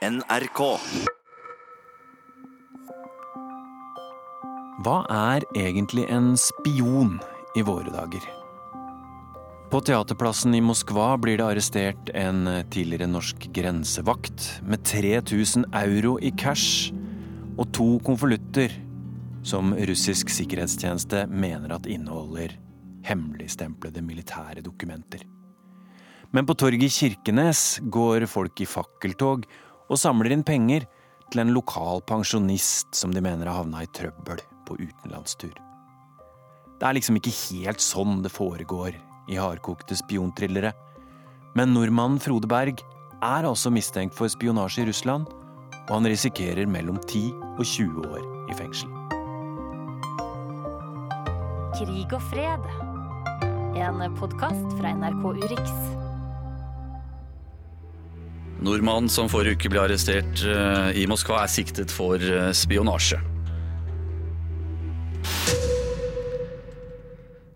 NRK. Hva er egentlig en spion i våre dager? På Teaterplassen i Moskva blir det arrestert en tidligere norsk grensevakt med 3000 euro i cash og to konvolutter som russisk sikkerhetstjeneste mener at inneholder hemmeligstemplede militære dokumenter. Men på torget i Kirkenes går folk i fakkeltog og samler inn penger til en lokal pensjonist som de mener har havna i trøbbel på utenlandstur. Det er liksom ikke helt sånn det foregår i hardkokte spionthrillere. Men nordmannen Frode Berg er altså mistenkt for spionasje i Russland, og han risikerer mellom 10 og 20 år i fengsel. Krig og fred. En podkast fra NRK Urix. Nordmannen som forrige uke ble arrestert eh, i Moskva, er siktet for eh, spionasje.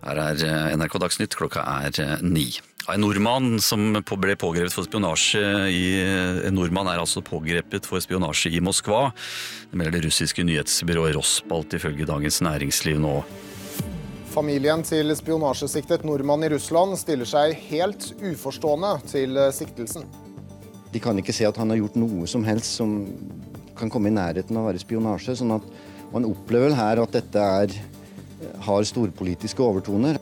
Her er eh, NRK Dagsnytt, klokka er ni. En nordmann som ble pågrepet for spionasje i En nordmann er altså pågrepet for spionasje i Moskva. Det melder det russiske nyhetsbyrået Rospalt ifølge Dagens Næringsliv nå. Familien til spionasjesiktet nordmann i Russland stiller seg helt uforstående til siktelsen. De kan ikke se at han har gjort noe som helst som kan komme i nærheten av å være spionasje. sånn at Man opplever vel her at dette er, har storpolitiske overtoner.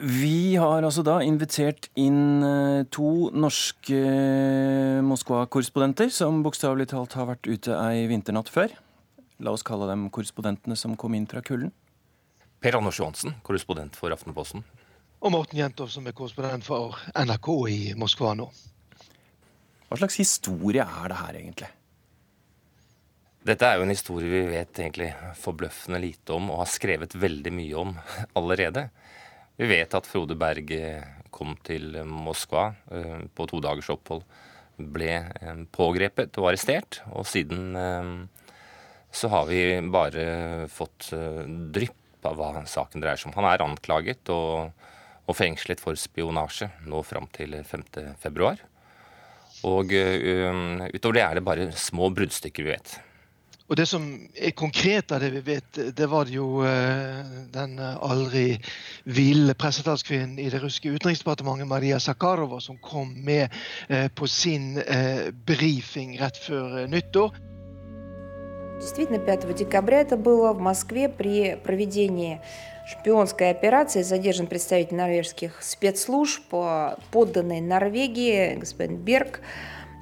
Vi har altså da invitert inn eh, to norske eh, Moskva-korrespondenter som bokstavelig talt har vært ute ei vinternatt før. La oss kalle dem korrespondentene som kom inn fra kulden. Per Anders Johansen, korrespondent for Aftenposten. Og Morten Jentov, som er korrespondent for NRK i Moskva nå. Hva slags historie er det her, egentlig? Dette er jo en historie vi vet egentlig forbløffende lite om, og har skrevet veldig mye om allerede. Vi vet at Frode Berg kom til Moskva uh, på to dagers opphold. Ble uh, pågrepet og arrestert, og siden så har vi bare fått drypp av hva saken dreier seg om. Han er anklaget og, og fengslet for spionasje nå fram til 5.2. Og uh, utover det er det bare små bruddstykker vi vet. Og Det som er konkret av det vi vet, det var jo den aldri ville pressetalskvinnen i det russiske utenriksdepartementet, Maria Sakharova, som kom med på sin brifing rett før nyttår. Действительно, 5 декабря это было в Москве при проведении шпионской операции. Задержан представитель норвежских спецслужб, подданный Норвегии, господин Берг.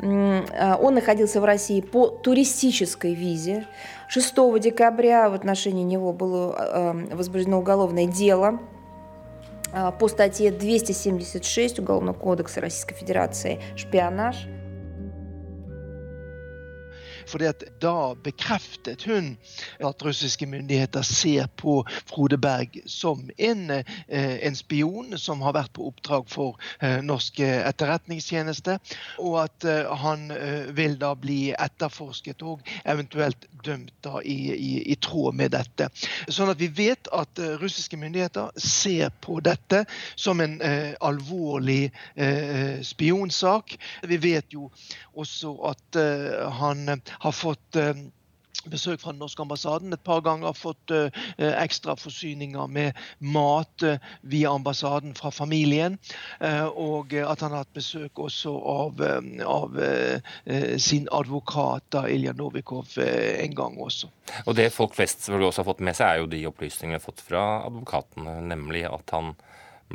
Он находился в России по туристической визе. 6 декабря в отношении него было возбуждено уголовное дело по статье 276 Уголовного кодекса Российской Федерации «Шпионаж». Fordi at Da bekreftet hun at russiske myndigheter ser på Frode Berg som en, eh, en spion som har vært på oppdrag for eh, norsk etterretningstjeneste, og at eh, han vil da bli etterforsket og eventuelt dømt da i, i, i tråd med dette. Sånn at vi vet at russiske myndigheter ser på dette som en eh, alvorlig eh, spionsak. Vi vet jo også at eh, han har fått eh, besøk fra den norske ambassaden et par ganger. har Fått uh, ekstra forsyninger med mat uh, via ambassaden fra familien. Og at han har hatt besøk også av, av sin advokat da, Ilja Novikov en gang også. Og Det folk flest også har fått med seg, er jo de opplysningene vi har fått fra advokatene. Nemlig at han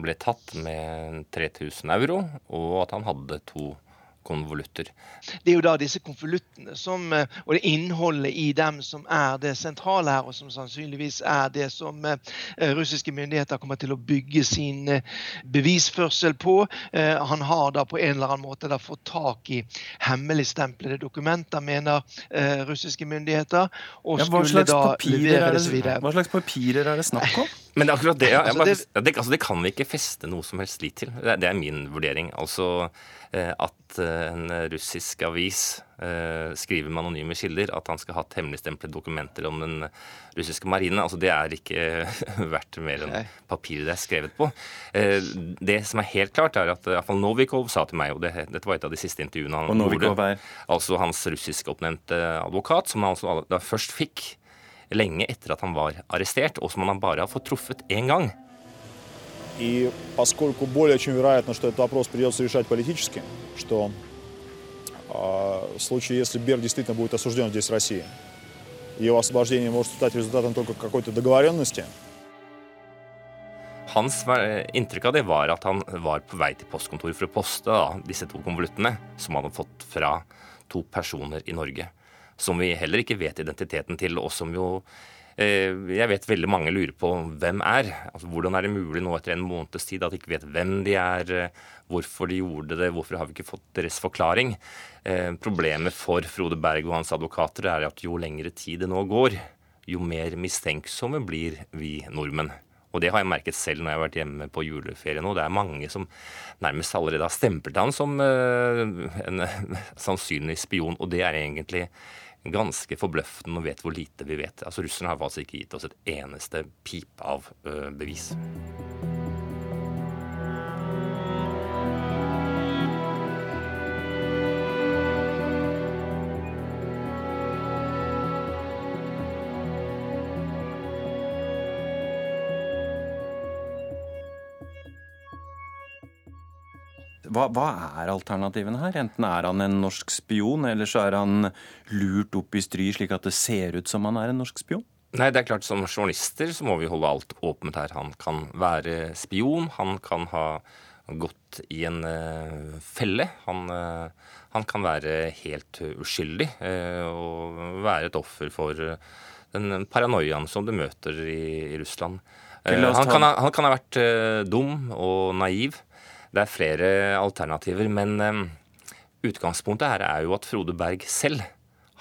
ble tatt med 3000 euro, og at han hadde to konvolutter. Det er jo da disse konvoluttene som, og det innholdet i dem som er det sentrale her, og som sannsynligvis er det som eh, russiske myndigheter kommer til å bygge sin eh, bevisførsel på. Han har da på en eller annen måte da fått tak i hemmeligstemplede dokumenter, mener russiske myndigheter. og ja, hva, slags det, hva slags papirer er det snakk om? Men akkurat det, ja, altså, det, det, altså, det, kan vi ikke feste noe som helst lit til. Det, det er min vurdering. Altså at at en russisk avis eh, skriver med anonyme kilder at han skal ha hatt hemmeligstemplede dokumenter om den russiske marinen. Altså, det er ikke verdt mer enn papiret det er skrevet på. Eh, det som er helt klart, er at iallfall Novikov sa til meg, og det, dette var et av de siste intervjuene han gjorde, altså hans russiskoppnevnte advokat, som han altså da først fikk lenge etter at han var arrestert, og som han bare har fått truffet én gang. И поскольку более чем вероятно, что этот вопрос придется решать политически, что в случае, если Берг действительно будет осужден здесь, в России, его освобождение может стать результатом только какой-то договоренности. Hans inntrykk av det var at han var på vei til postkontoret for å poste da, disse to konvoluttene som han hadde fått fra to personer i Norge. Som vi heller ikke vet identiteten til, og som jo Eh, jeg vet veldig mange lurer på hvem er. Altså, hvordan er det mulig nå etter en måneds tid at de ikke vet hvem de er, eh, hvorfor de gjorde det, hvorfor har vi ikke fått deres forklaring? Eh, problemet for Frode Berg og hans advokater er at jo lengre tid det nå går, jo mer mistenksomme blir vi nordmenn. Og det har jeg merket selv når jeg har vært hjemme på juleferie nå. Det er mange som nærmest allerede har stemplet han som en sannsynlig spion, og det er egentlig ganske forbløffende og vet hvor lite vi vet. Altså Russerne har faktisk ikke gitt oss et eneste pip av uh, bevis. Hva, hva, er alternativene her? Enten er han en norsk spion, eller så er han lurt opp i stry slik at det ser ut som han er en norsk spion? Nei, det er klart Som journalister så må vi holde alt åpent her. Han kan være spion. Han kan ha gått i en uh, felle. Han, uh, han, kan være helt uskyldig uh, og være et offer for den paranoiaen som du møter i, i Russland. Han kan, ha, han, kan ha, vært dum og naiv. Det er flere alternativer, men um, utgangspunktet her er jo at Frode Berg selv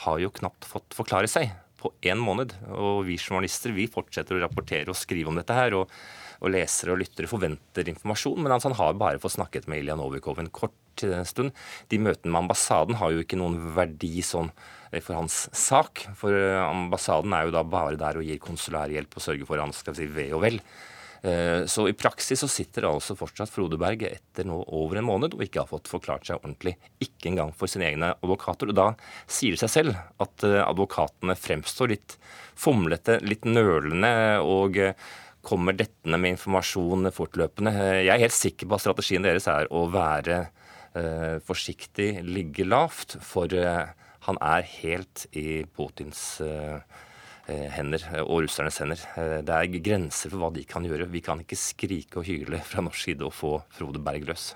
har jo knapt fått forklare seg på én måned. Og vi journalister vi fortsetter å rapportere og skrive om dette her. og, og lesere og lyttere forventer informasjon, men altså, han har bare fått snakket med Ilja Novikov en kort stund. De møtene med ambassaden har jo ikke noen verdi sånn eh, for hans sak. For eh, ambassaden er jo da bare der og gir konsulær hjelp og sørger for hans skal vi si, ve og vel. Eh, så i praksis så sitter altså fortsatt Frode Berg etter nå over en måned og ikke har fått forklart seg ordentlig. Ikke engang for sine egne advokater. Og da sier det seg selv at eh, advokatene fremstår litt fomlete, litt nølende og eh, kommer dettende med informasjon fortløpende. Jeg er helt sikker på at strategien deres er å være eh, forsiktig, ligge lavt, for eh, han er helt i Putins eh, hender, eh, og russernes hender. Eh, det er grenser for hva de kan gjøre. Vi kan ikke skrike og hyle fra norsk side og få Frode Berg løs.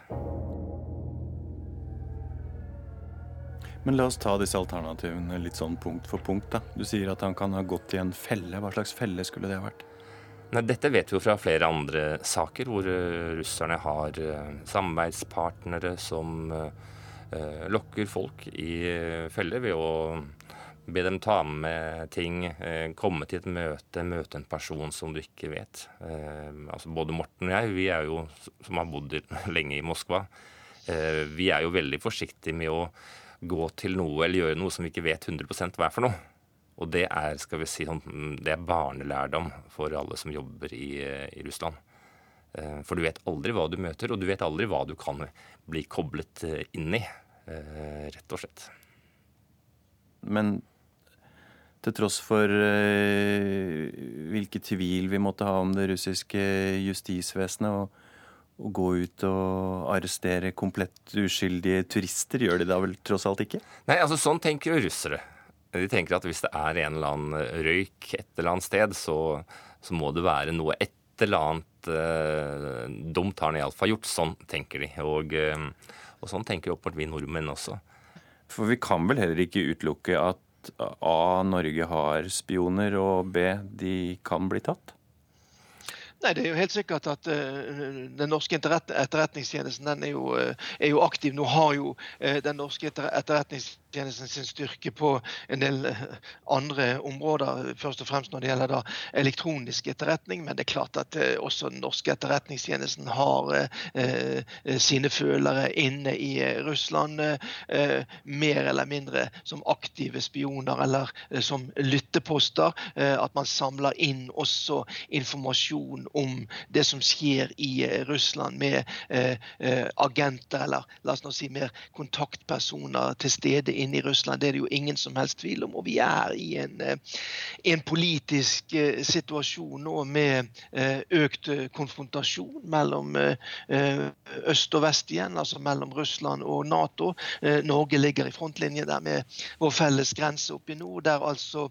Men la oss ta disse alternativene litt sånn punkt for punkt. da. Du sier at han kan ha gått i en felle. Hva slags felle skulle det ha vært? Nei, dette vet vi jo fra flere andre saker, hvor russerne har samarbeidspartnere som lokker folk i feller ved å Be dem ta med ting, eh, komme til et møte, møte en person som du ikke vet. Eh, altså Både Morten og jeg, vi er jo, som har bodd lenge i Moskva, eh, vi er jo veldig forsiktige med å gå til noe eller gjøre noe som vi ikke vet 100 hva er for noe. Og det er skal vi si, sånn, det er barnelærdom for alle som jobber i, i Russland. For du vet aldri hva du møter, og du vet aldri hva du kan bli koblet inn i, rett og slett. Men til tross for uh, hvilke tvil vi måtte ha om det russiske justisvesenet. Og, å gå ut og arrestere komplett uskyldige turister, gjør de da vel tross alt ikke? Nei, altså sånn tenker jo russere. De tenker at hvis det er en eller annen røyk et eller annet sted, så, så må det være noe et eller annet eh, dumt har han iallfall gjort. Sånn tenker de. Og, eh, og sånn tenker åpenbart vi nordmenn også. For vi kan vel heller ikke utelukke at A. Norge har spioner, og B. De kan bli tatt? Nei, Det er jo helt sikkert at uh, den norske etterretningstjenesten den er jo, uh, er jo, aktiv. Nå har jo uh, den norske etterretningstjenesten sin styrke på en del eh, andre områder, først og fremst når det gjelder da elektronisk etterretning. Men det er klart at eh, også den norske etterretningstjenesten har eh, sine følere inne i Russland. Eh, mer eller mindre som aktive spioner eller eh, som lytteposter. Eh, at man samler inn også informasjon om det som skjer i Russland med agenter, eller la oss nå si mer kontaktpersoner til stede inne i Russland. Det er det jo ingen som helst tvil om. Og vi er i en, eh, en politisk eh, situasjon nå med eh, økt konfrontasjon mellom øst og vest igjen, altså mellom Russland og Nato. Norge ligger i frontlinje der med vår felles grense oppe i nord, der altså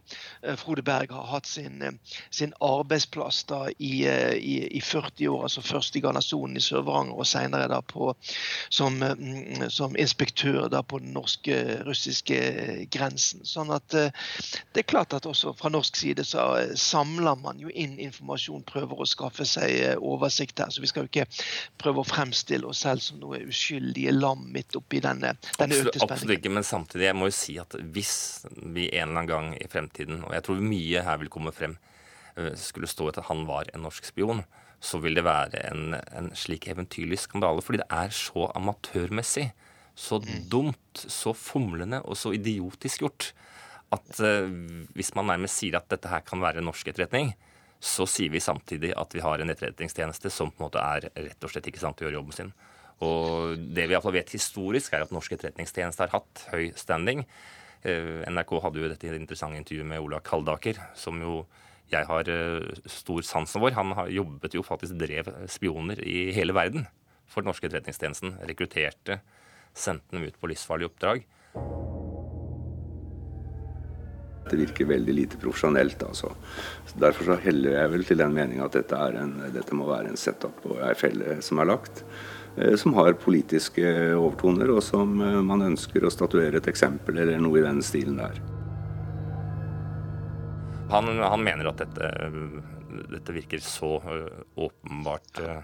Frode Berg har hatt sin, sin arbeidsplass da i, i, i, 40 år, altså først i garnisonen i Sør-Varanger og senere da på, som inspektør da på den norske-russiske grensen. Sånn at eh, det er klart at også fra norsk side så eh, samler man jo inn informasjon, prøver å skaffe seg eh, oversikt her. Så vi skal jo ikke prøve å fremstille oss selv som noe uskyldige lam midt oppi denne, denne økte spenningen. Absolutt ikke, men samtidig jeg må jo si at hvis vi en eller annen gang i fremtiden, og jeg tror mye her vil komme frem, skulle stå at han var en norsk spion, så vil det være en, en slik eventyrlig skandale. Fordi det er så amatørmessig så dumt, så fomlende og så idiotisk gjort at uh, hvis man nærmest sier at dette her kan være norsk etterretning, så sier vi samtidig at vi har en etterretningstjeneste som på en måte er rett og slett ikke sant til å gjøre jobben sin. Og det vi iallfall vet historisk, er at norsk etterretningstjeneste har hatt høy standing. Uh, NRK hadde jo dette interessante intervjuet med Ola Kaldaker, som jo jeg har uh, stor sansen for. Han har jobbet jo faktisk drev spioner i hele verden for den norske etterretningstjenesten. Rekrutterte sendte dem ut på livsfarlig oppdrag. Det virker veldig lite profesjonelt. altså. Derfor så heller jeg vel til den mening at dette, en, dette, må være en setup og ei felle som er lagt. Eh, som har politiske overtoner, og som eh, man ønsker å statuere et eksempel eller noe i den stilen der. Han, han mener at dette, dette virker så åpenbart uh,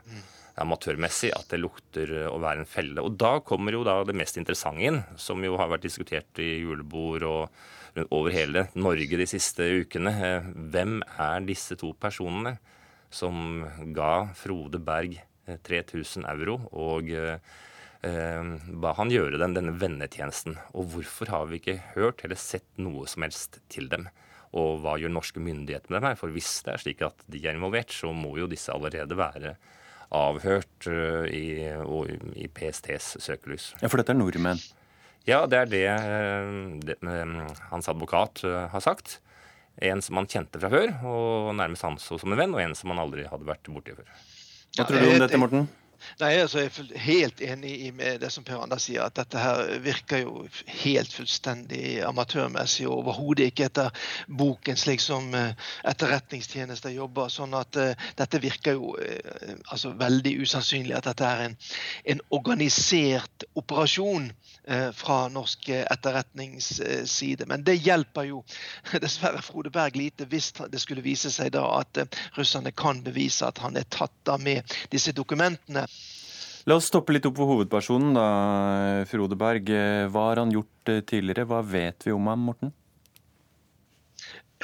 amatørmessig at det lukter å være en felle. Og da kommer jo da det mest interessante inn, som jo har vært diskutert i julebord og over hele Norge de siste ukene. Eh, hvem er disse to personene som ga Frode Berg 3000 eh, euro og eh, ba han gjøre den, denne vennetjenesten? Og hvorfor har vi ikke hørt eller sett noe som helst til dem? Og hva gjør norske myndigheter med dem her? For hvis det er slik at de er involvert, så må jo disse allerede være avhørt uh, i, i, PSTs søkelys. Ja, For dette er nordmenn? Ja, det er det, eh, det hans advokat har sagt. En som han kjente fra før, og nærmest anså som en venn, og en som han aldri hadde vært borti før. Hva tror du om dette, Morten? Nei, altså Jeg er helt enig med det som Per Anders sier, at dette her virker jo helt fullstendig amatørmessig og overhodet ikke etter boken slik som eh, etterretningstjenester jobber. sånn at uh, dette virker jo uh, altså veldig usannsynlig at dette er en, en organisert operasjon uh, fra norsk etterretningsside. Men det hjelper jo dessverre Frode Berg lite hvis det skulle vise seg da at russerne kan bevise at han er tatt da med disse dokumentene. La oss stoppe litt opp ved hovedpersonen, da, Frode Berg. Hva har han gjort eh, tidligere? Hva vet vi om ham, Morten?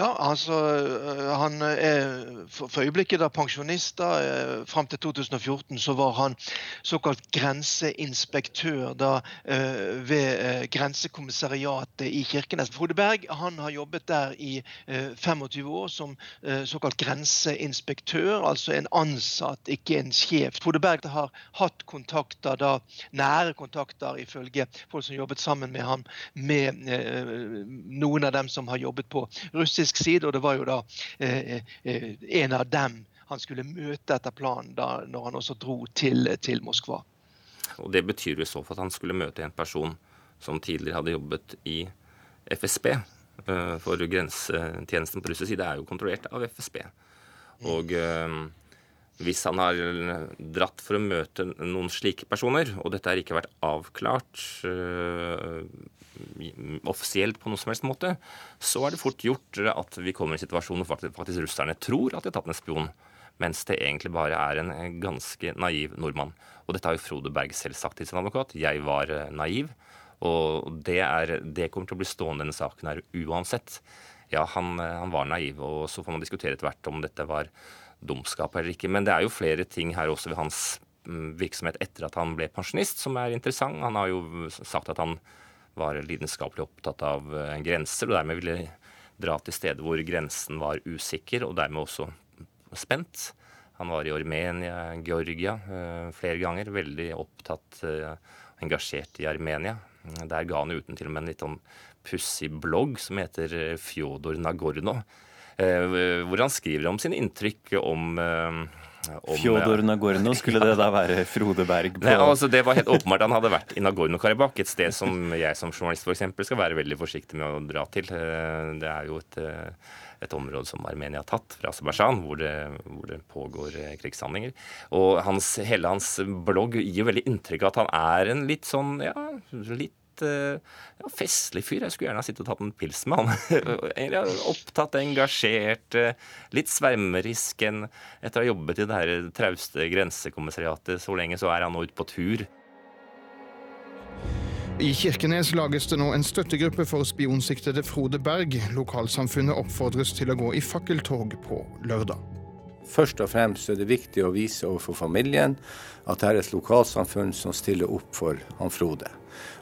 Ja, altså øh, Han er for øyeblikket da pensjonist. da, øh, Fram til 2014 så var han såkalt grenseinspektør da øh, ved Grensekommissariatet i Kirkenes. Frode Berg han har jobbet der i 25 år som såkalt grenseinspektør, altså en ansatt, ikke en sjef. Frode Berg har hatt kontakter, da, nære kontakter ifølge folk som jobbet sammen med ham, med noen av dem som har jobbet på russisk russisk side, og det var jo da eh, eh, en av dem han skulle møte etter planen da når han også dro til, til Moskva. Og Det betyr jo så fall at han skulle møte en person som tidligere hadde jobbet i FSB. Eh, for grensetjenesten på russisk side er jo kontrollert av FSB. Og hvis han har dratt for å møte noen slike personer, og dette har ikke vært avklart offisielt på noen som helst måte, så er det fort gjort at vi kommer i en situasjon hvor faktisk, russerne tror at de har tatt en spion, mens det egentlig bare er en ganske naiv nordmann. Og dette har jo Frode Berg selv sagt til sin advokat. Jeg var eh, naiv. Og det, er, det kommer til å bli stående denne saken her uansett. Ja, han, han var naiv, og så får man diskutere etter hvert om dette var dumskap eller ikke. Men det er jo flere ting her også ved hans mm, virksomhet etter at han ble pensjonist som er interessant. Han har jo sagt at han var lidenskapelig opptatt av eh, grenser, og dermed ville dra til steder hvor grensen var usikker, og dermed også spent. Han var i Armenia, Georgia eh, flere ganger. Veldig opptatt, og engasjert i Armenia. Der ga han uten til og med en litt sånn pussig blogg som heter Fjodor Nagorno. Hvor han skriver om sine inntrykk om om, Fjodor Nagorno, skulle det da være Frode Berg? På... Nei, altså Det var helt åpenbart han hadde vært i Nagorno-Karabakh, et sted som jeg som journalist for eksempel, skal være veldig forsiktig med å dra til. Eh, det er jo et, eh, et område som Armenia har tatt fra Aserbajdsjan, hvor, hvor, det pågår eh, krigshandlinger. Og hans, hele hans blogg gir veldig inntrykk av at han er en litt sånn, ja, litt ja, festlig fyr. Jeg skulle gjerne ha sittet og tatt en pils med han. Opptatt, engasjert, litt svermerisk. Etter å ha jobbet i det her trauste grensekommissariatet så lenge, så er han nå ute på tur. I Kirkenes lages det nå en støttegruppe for spionsiktede Frode Berg. Lokalsamfunnet oppfordres til å gå i fakkeltog på lørdag. Først og fremst er det viktig å vise overfor familien at det er et lokalsamfunn som stiller opp for han Frode.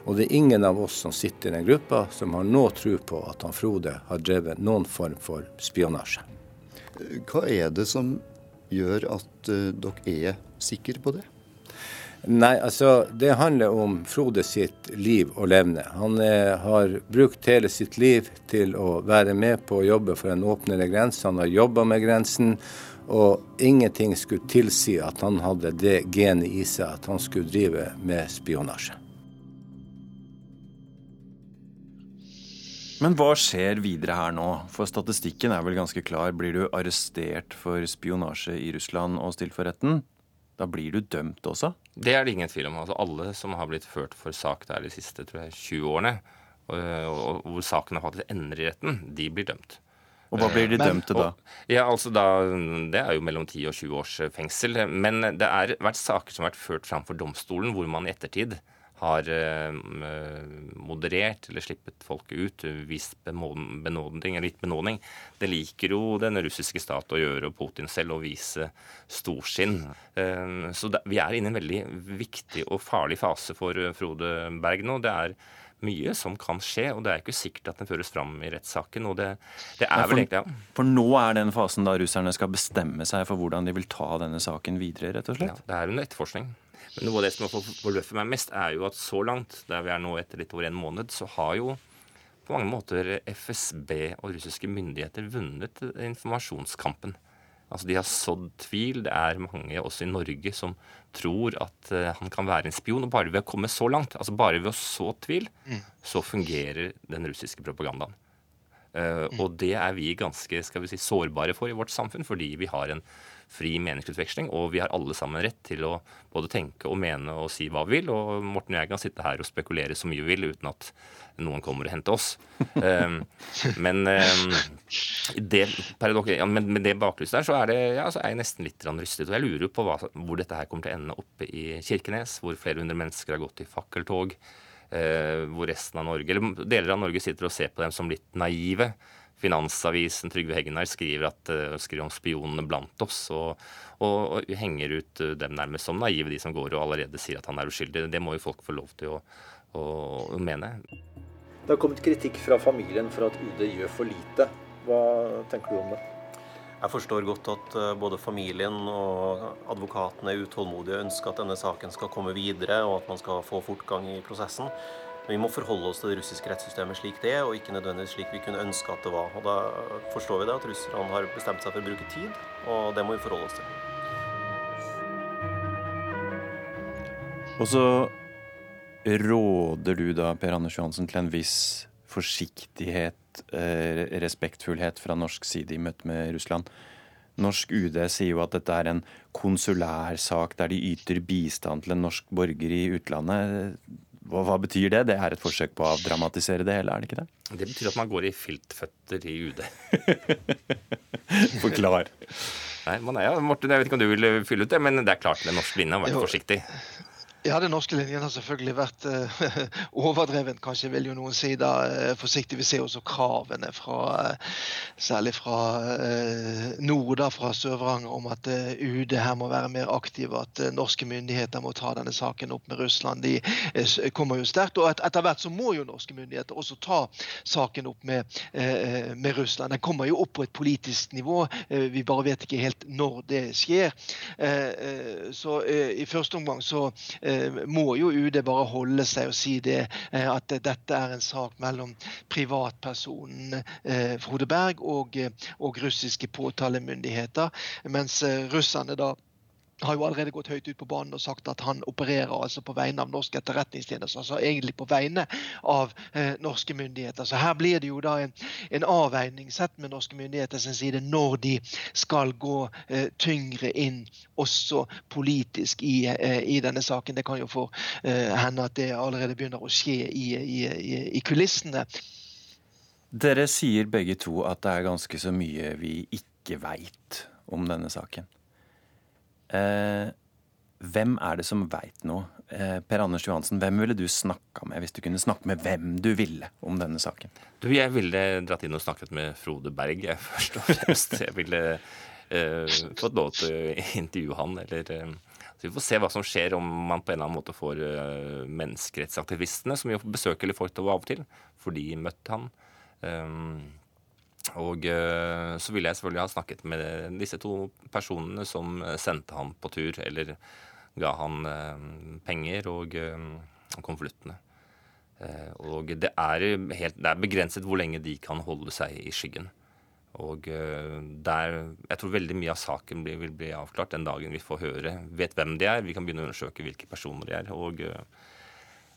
Og det er ingen av oss som sitter i den gruppa som har noe tro på at han Frode har drevet noen form for spionasje. Hva er det som gjør at uh, dere er sikre på det? Nei, altså Det handler om Frode sitt liv og levne. Han er, eh, har brukt hele sitt liv til å være med på å jobbe for en åpnere grense. Han har jobba med grensen, og ingenting skulle tilsi at han hadde det genet i seg at han skulle drive med spionasje. Men hva skjer videre her nå? For statistikken er vel ganske klar. Blir du arrestert for spionasje i Russland og stilt for retten, da blir du dømt også? Det er det ingen tvil om. Altså, alle som har blitt ført for sak der de siste jeg, 20 årene, og, og, hvor sakene faktisk ender i retten, de blir dømt. Og hva blir de dømt til da? Ja, altså da, Det er jo mellom 10 og 20 års fengsel. Men det har vært saker som har vært ført fram for domstolen, hvor man i ettertid har eh, moderert eller slippet folket ut, vist benådning, litt benådning. Det liker jo den russiske stat å gjøre, og Putin selv, å vise storsinn. Eh, så vi er inne i en veldig viktig og farlig fase for eh, Frode Berg nå. Det er mye som kan skje, og det er ikke sikkert at den føres fram i rettssaken. og det, det er for, vel egentlig, ja. For nå er den fasen da russerne skal bestemme seg for hvordan de vil ta denne saken videre, rett og slett? Ja, det er under etterforskning. Men noe av det som har forbløffet meg mest, er jo at så langt, der vi er nå etter litt over en måned, så har jo på mange måter FSB og russiske myndigheter vunnet informasjonskampen. Altså De har sådd tvil. Det er mange også i Norge som tror at uh, han kan være en spion. Og bare ved å komme så langt, altså bare ved å så tvil, mm. så fungerer den russiske propagandaen. Uh, mm. Og det er vi ganske skal vi si, sårbare for i vårt samfunn, fordi vi har en fri meningsutveksling. Og vi har alle sammen rett til å både tenke og mene og si hva vi vil. Og Morten og jeg kan sitte her og spekulere så mye vi vil uten at noen kommer og henter oss. um, men, um, det, med det baklyset der så er, det, ja, så er jeg nesten litt rystet. Og jeg lurer på hva, hvor dette her kommer til å ende oppe i Kirkenes, hvor flere hundre mennesker har gått i fakkeltog. Uh, hvor resten av Norge, eller deler av Norge sitter og ser på dem som litt naive. Finansavisen Trygve Hegnar skriver, at, uh, skriver om spionene blant oss. Og, og, og, henger ut uh, dem nærmest som naive, de som går og allerede sier at han er uskyldig. Det må jo folk få lov til å, å, å mene. Det har kommet kritikk fra familien for at UD gjør for lite. Hva tenker du om det? Jeg forstår godt at uh, både familien og advokatene er utålmodige og ønsker at denne saken skal komme videre, og at man skal få fortgang i prosessen. Men vi må forholde oss til det russiske rettssystemet slik det er, og ikke nødvendigvis slik vi kunne ønske at det var. Og Da forstår vi det at russerne har bestemt seg for å bruke tid, og det må vi forholde oss til. Og så råder du da, Per Anders Johansen, til en viss forsiktighet, eh, respektfullhet fra norsk side i møte med Russland. Norsk UD sier jo at dette er en konsulær sak der de yter bistand til en norsk borger i utlandet. Hva, hva, betyr det? Det er et forsøk på å avdramatisere det hele, er det ikke det? Det betyr at man går i filtføtter i UD. Forklar. Nei, man er, ja, Morten, jeg vet ikke om du vil fylle ut det, men det er klart den norske linja har vært forsiktig. Ja, Den norske linjen har selvfølgelig vært eh, overdreven, kanskje vil jo noen si. da, uh, Forsiktig. Vi ser også kravene fra uh, særlig fra nord, da, fra Sør-Varanger, om at UD her må være mer aktiv, at norske myndigheter må ta denne saken opp med Russland. De kommer jo sterkt. Og et, etter hvert så må jo norske myndigheter også ta saken opp med, med Russland. Den kommer jo opp på et politisk nivå. vi bare vet ikke helt når det skjer. så i første omgang så Eh, må jo UD bare holde seg og si det, eh, at dette er en sak mellom privatpersonen eh, Frode Berg og, og russiske påtalemyndigheter. Mens russerne da har jo allerede gått høyt ut på banen og sagt at han opererer altså på vegne av norske etterretningstjenester. Altså egentlig på vegne av eh, norske myndigheter. Så her blir det jo da en, en avveining sett med norske myndigheter sin side når de skal gå eh, tyngre inn også politisk i, eh, i, denne saken. Det kan jo få eh, hende at det allerede begynner å skje i, i, i kulissene. Dere sier begge to at det er ganske så mye vi ikke veit om denne saken. Eh, hvem er det som veit noe? Eh, per Anders Johansen, hvem ville du snakka med hvis du kunne snakke med hvem du ville om denne saken? Du, Jeg ville dratt inn og snakket med Frode Berg, jeg, først og fremst. Jeg ville eh, fått lov til å intervjue han, eller eh, så Vi får se hva som skjer om man på en eller annen måte får uh, menneskerettsaktivistene, som jo besøker Leforte av og til, for de møtte han. Um, og eh, så ville jeg selvfølgelig ha snakket med disse to personene som sendte ham på tur, eller ga han eh, penger og eh, konvoluttene. Og det er, helt, det er begrenset hvor lenge de kan holde seg i skyggen. Og der, Jeg tror veldig mye av saken vil bli avklart den dagen vi får høre, vet hvem de er. Vi kan begynne å undersøke hvilke personer de er. Og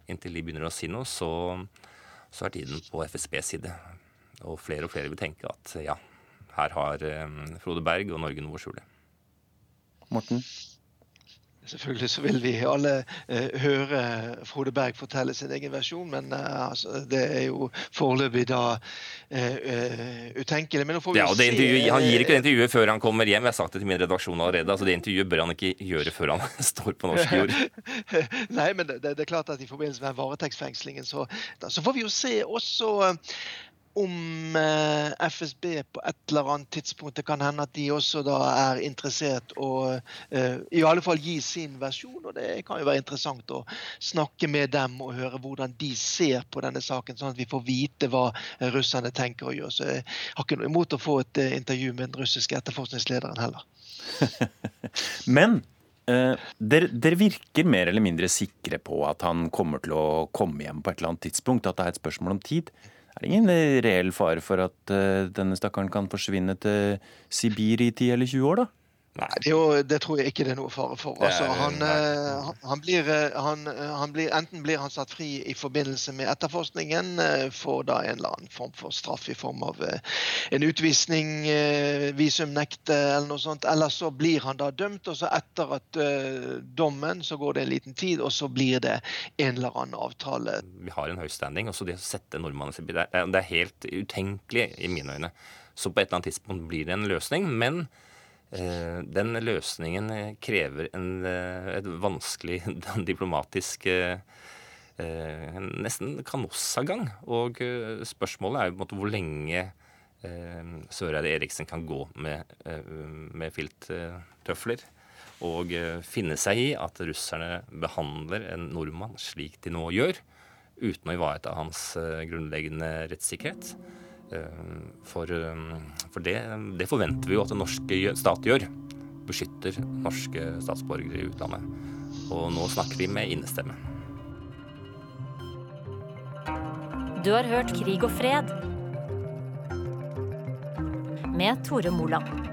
inntil de begynner å si noe, så, så er tiden på FSBs side. Og flere og flere vil tenke at ja, her har eh, Frode Berg og Norge noe å skjule. Morten? Selvfølgelig så vil vi alle eh, høre Frode Berg fortelle sin egen versjon, men eh, altså, det er jo foreløpig da eh, utenkelig. Men nå får vi ja, og det Han gir ikke det intervjuet før han kommer hjem. Jeg har sagt det til min redaksjon allerede. altså Det intervjuet bør han ikke gjøre før han står på norsk jord. Nei, men det, det, er klart at i forbindelse med varetektsfengslingen så, da, så får vi jo se også om eh, FSB på et eller annet tidspunkt Det kan hende at de også da er interessert å uh, i alle fall gi sin versjon. og Det kan jo være interessant å snakke med dem og høre hvordan de ser på denne saken, sånn at vi får vite hva russerne tenker å gjøre. Så jeg har ikke noe imot å få et uh, intervju med den russiske etterforskningslederen heller. Men uh, dere, dere, virker mer eller mindre sikre på at han kommer til å komme hjem på et eller annet tidspunkt, at det er et spørsmål om tid er det ingen reell fare for at uh, denne stakkaren kan forsvinne til Sibir i 10 eller 20 år, da? Nei, det, jo, det, tror jeg ikke det er noe fare for. Altså, han, eh, han, blir, eh, han, han blir, enten blir han satt fri i forbindelse med etterforskningen, får da en eller annen form for straff i form av en utvisning, visumnekte eller noe sånt. Eller så blir han da dømt, og så etter at dommen så går det en liten tid, og så blir det en eller annen avtale. Vi har en høy standing. Også det å sette nordmannen i det er helt utenkelig i mine øyne. Så på et eller annet tidspunkt blir det en løsning. men Eh, den løsningen krever en, eh, et vanskelig diplomatisk eh, nesten kanossagang. Og spørsmålet er jo på hvor lenge Søreide Eriksen kan gå med, med filttøfler. Og finne seg i at russerne behandler en nordmann slik de nå gjør, uten å ivareta hans grunnleggende rettssikkerhet. Eh, for, eh, for det, det, forventer vi jo at den norske stat gjør. Beskytter norske statsborgere i utlandet. Og nå snakker vi med innestemme. Du har hørt Krig og fred med Tore Moland.